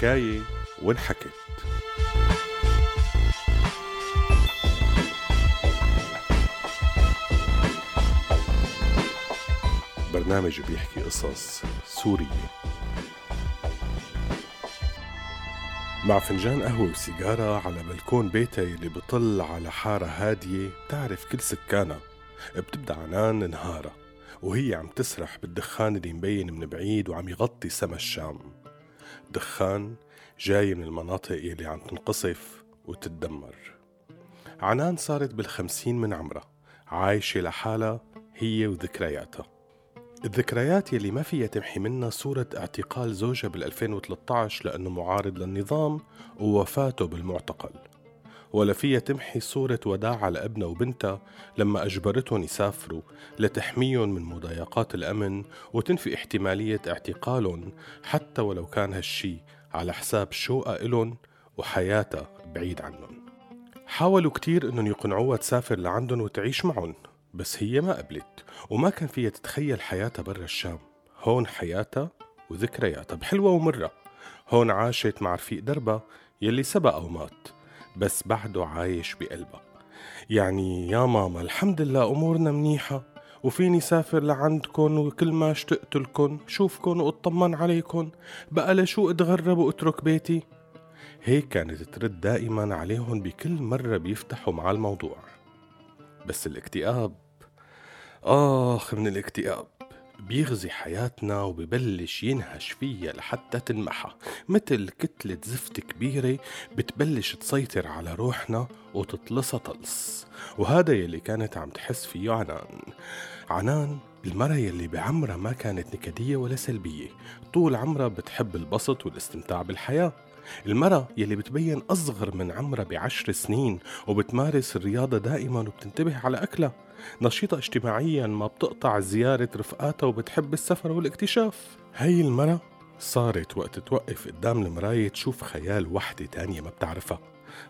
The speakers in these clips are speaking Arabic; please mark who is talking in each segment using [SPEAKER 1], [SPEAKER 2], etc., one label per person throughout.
[SPEAKER 1] حكاية وانحكت. برنامج بيحكي قصص سورية. مع فنجان قهوة وسيجارة على بلكون بيتها اللي بطل على حارة هادية بتعرف كل سكانها. بتبدأ عنان نهارها وهي عم تسرح بالدخان اللي مبين من بعيد وعم يغطي سما الشام. دخان جاي من المناطق اللي عم تنقصف وتتدمر. عنان صارت بالخمسين من عمرها عايشة لحالها هي وذكرياتها. الذكريات يلي ما فيها تمحي منها صورة اعتقال زوجها بال 2013 لأنه معارض للنظام ووفاته بالمعتقل. ولا فيها تمحي صورة وداع على ابنها وبنتها لما أجبرتهم يسافروا لتحميهم من مضايقات الأمن وتنفي احتمالية اعتقالهم حتى ولو كان هالشي على حساب شوقها إلهم وحياتها بعيد عنهم. حاولوا كتير إنهم يقنعوها تسافر لعندهم وتعيش معهم بس هي ما قبلت وما كان فيها تتخيل حياتها برا الشام. هون حياتها وذكرياتها بحلوة ومرة. هون عاشت مع رفيق دربها يلي سبق ومات. بس بعده عايش بقلبها يعني يا ماما الحمد لله أمورنا منيحة وفيني سافر لعندكن وكل ما اشتقت لكن شوفكن وأطمن عليكن بقى لشو أتغرب وأترك بيتي. هيك كانت ترد دائما عليهم بكل مرة بيفتحوا مع الموضوع. بس الاكتئاب آخ من الاكتئاب. بيغزي حياتنا وببلش ينهش فيها لحتى تنمحى. مثل كتلة زفت كبيرة بتبلش تسيطر على روحنا وتطلسها طلس وهذا يلي كانت عم تحس فيه عنان. عنان المرة يلي بعمرها ما كانت نكدية ولا سلبية. طول عمرها بتحب البسط والاستمتاع بالحياة. المرة يلي بتبين أصغر من عمرها بعشر سنين وبتمارس الرياضة دائما وبتنتبه على أكلها نشيطة اجتماعيا ما بتقطع زيارة رفقاتها وبتحب السفر والاكتشاف. هي المرة صارت وقت توقف قدام المراية تشوف خيال وحدة تانية ما بتعرفها.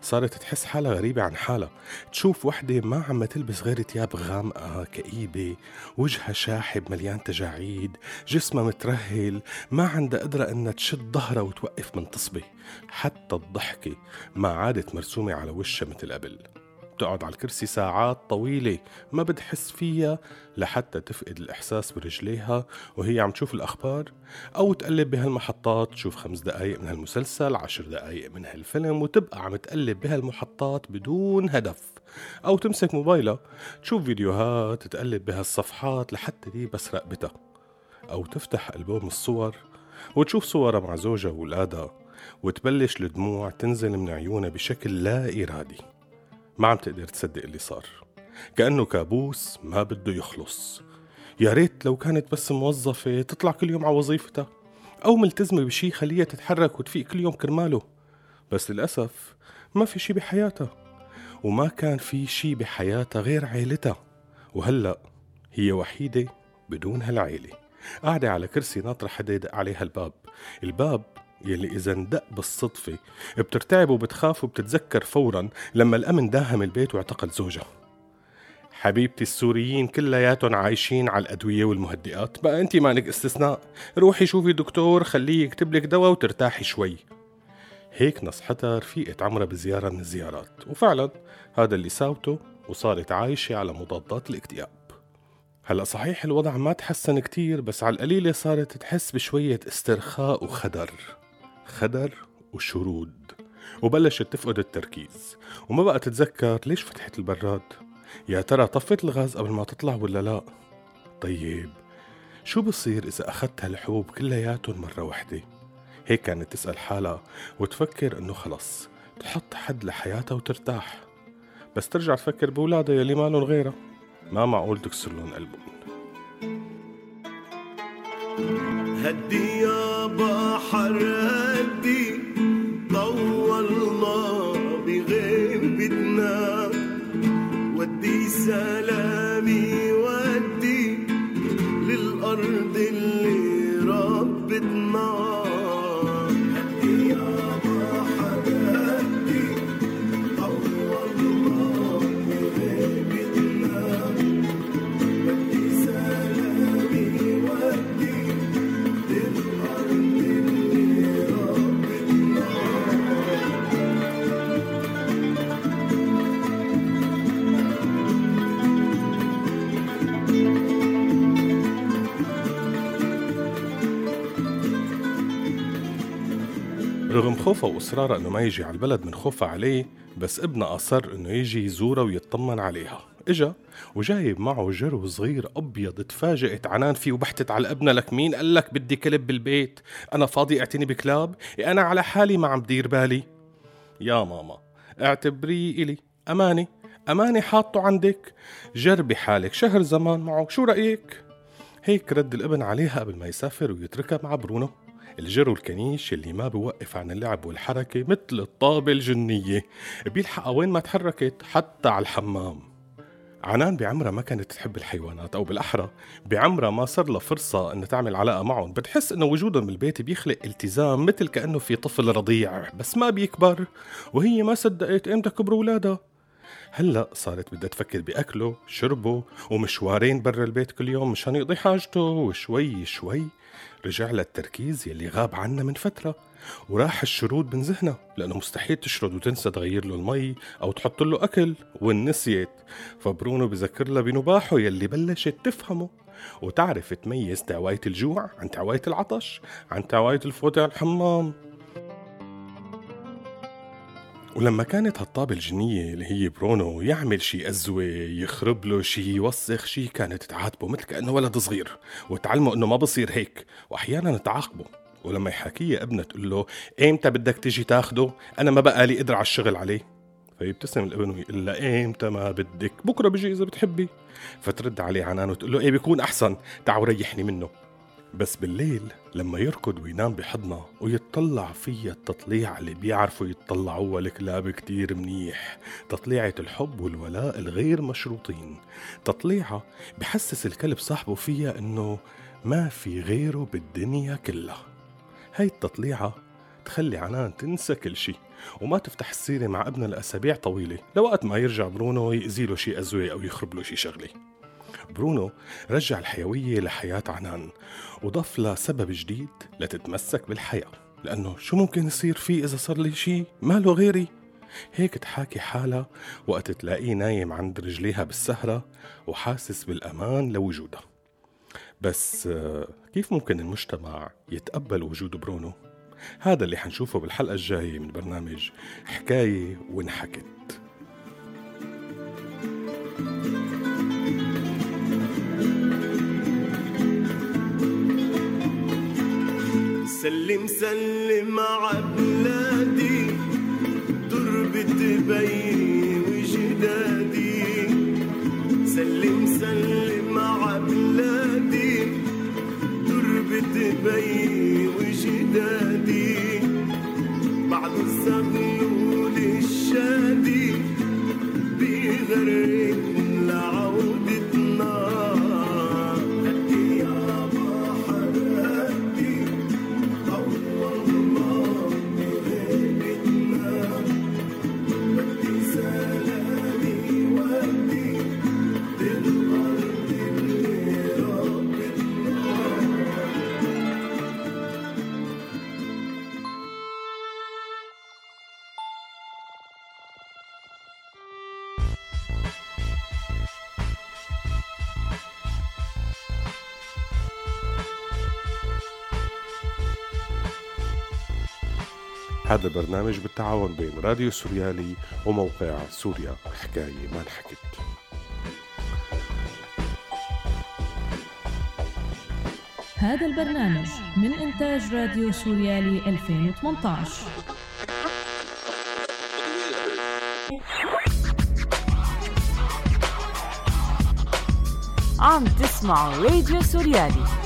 [SPEAKER 1] صارت تحس حالها غريبة عن حالها. تشوف وحدة ما عم تلبس غير تياب غامقة كئيبة وجهها شاحب مليان تجاعيد جسمها مترهل ما عندها قدرة إنها تشد ظهرها وتوقف من تصبي. حتى الضحكة ما عادت مرسومة على وشها مثل قبل. بتقعد على الكرسي ساعات طويلة ما بتحس فيها لحتى تفقد الإحساس برجليها وهي عم تشوف الأخبار أو تقلب بهالمحطات تشوف خمس دقايق من هالمسلسل عشر دقايق من هالفيلم وتبقى عم تقلب بهالمحطات بدون هدف. أو تمسك موبايلها تشوف فيديوهات تقلب بهالصفحات لحتى دي بس رقبتها. أو تفتح ألبوم الصور وتشوف صورها مع زوجها وولادها وتبلش الدموع تنزل من عيونها بشكل لا إرادي. ما عم تقدر تصدق اللي صار. كأنه كابوس ما بده يخلص. يا ريت لو كانت بس موظفة تطلع كل يوم على وظيفتها أو ملتزمة بشي خليها تتحرك وتفيق كل يوم كرماله. بس للأسف ما في شي بحياتها وما كان في شي بحياتها غير عيلتها. وهلأ هي وحيدة بدون هالعيلة. قاعدة على كرسي ناطرة حدا يدق عليها الباب. الباب يلي إذا اندق بالصدفة بترتعب وبتخاف وبتتذكر فورا لما الأمن داهم البيت واعتقل زوجها. حبيبتي السوريين كلياتهم عايشين على الأدوية والمهدئات. بقى أنت مالك استثناء. روحي شوفي دكتور خليه يكتب لك دواء وترتاحي شوي. هيك نصحتها رفيقة عمرها بزيارة من الزيارات. وفعلا هذا اللي ساوته وصارت عايشة على مضادات الاكتئاب. هلأ صحيح الوضع ما تحسن كتير بس على القليلة صارت تحس بشوية استرخاء وخدر. خدر وشرود وبلشت تفقد التركيز. وما بقى تتذكر ليش فتحت البراد؟ يا ترى طفت الغاز قبل ما تطلع ولا لا؟ طيب شو بصير إذا أخذت هالحبوب كلياتهم مرة وحدة هيك كانت تسأل حالها وتفكر إنه خلص تحط حد لحياتها وترتاح. بس ترجع تفكر بولادها يلي مالن غيرها. ما معقول تكسر لهم قلبهم.
[SPEAKER 2] هدي يا بحر هدي. طولنا بغيبتنا ودي سلامي ودي للأرض اللي ربتنا.
[SPEAKER 1] رغم خوفها وإصرارها إنه ما يجي على البلد من خوفها عليه بس ابنها أصر إنه يجي يزورها ويطمن عليها. إجا وجايب معه جرو صغير أبيض تفاجئت عنان فيه وبحتت على ابنها لك مين؟ قال لك بدي كلب بالبيت. أنا فاضي اعتني بكلاب. إيه أنا على حالي ما عم دير بالي. يا ماما اعتبريه إلي. أمانة أمانة حاطه عندك. جربي حالك شهر زمان معه. شو رأيك؟ هيك رد الابن عليها قبل ما يسافر ويتركها مع برونو. الجرو الكنيش اللي ما بوقف عن اللعب والحركة مثل الطابة الجنية. بيلحقها وين ما تحركت حتى على الحمام. عنان بعمرها ما كانت تحب الحيوانات أو بالأحرى. بعمرها ما صار لها فرصة إنها تعمل علاقة معهم. بتحس إنه وجودهم بالبيت بيخلق التزام مثل كأنه في طفل رضيع بس ما بيكبر. وهي ما صدقت إمتى كبروا ولادها. هلا صارت بدها تفكر بأكله شربه ومشوارين برا البيت كل يوم مشان يقضي حاجته وشوي شوي. رجع لها التركيز يلي غاب عنا من فترة وراح الشرود من ذهنها لأنه مستحيل تشرد وتنسى تغير له المي أو تحط له أكل ونسيت. فبرونو بذكر لها بنباحه يلي بلشت تفهمه. وتعرف تميز تعواية الجوع عن تعواية العطش عن تعواية الفوت على الحمام. ولما كانت هالطابة الجنية اللي هي برونو يعمل شي أزوة يخرب له شي يوسخ شي كانت تعاتبه مثل كأنه ولد صغير وتعلمه إنه ما بصير هيك وأحيانا تعاقبه ولما يحاكيها ابنها تقول له ايمتى بدك تيجي تاخده؟ أنا ما بقى لي قدر على الشغل عليه. فيبتسم الابن ويقول لها ايمتى ما بدك؟ بكرة بيجي إذا بتحبي. فترد عليه عنان وتقول له إيه بيكون أحسن؟ تعال ريحني منه. بس بالليل لما يركض وينام بحضنها ويتطلع فيها التطليع اللي بيعرفوا يتطلعوها الكلاب كتير منيح. تطليعة الحب والولاء الغير مشروطين. تطليعها بحسس الكلب صاحبه فيها إنه ما في غيره بالدنيا كلها. هاي التطليعة تخلي عنان تنسى كل شي وما تفتح السيرة مع ابنها لأسابيع طويلة لوقت ما يرجع برونو يأذي له شي أزوي أو يخرب له شي شغلة. برونو رجع الحيوية لحياة عنان وضاف لها سبب جديد لتتمسك بالحياة لأنه شو ممكن يصير فيه إذا صار لي شي ماله غيري؟ هيك تحاكي حالها وقت تلاقيه نايم عند رجليها بالسهرة وحاسس بالأمان لوجودها. بس كيف ممكن المجتمع يتقبل وجود برونو؟ هذا اللي حنشوفه بالحلقة الجاية من برنامج حكاية وانحكت
[SPEAKER 2] سلم سلم عبلادي
[SPEAKER 1] هذا البرنامج بالتعاون بين راديو سوريالي وموقع سوريا. حكاية ما انحكت
[SPEAKER 3] هذا البرنامج من إنتاج راديو سوريالي 2018
[SPEAKER 4] عم تسمعوا راديو سوريالي.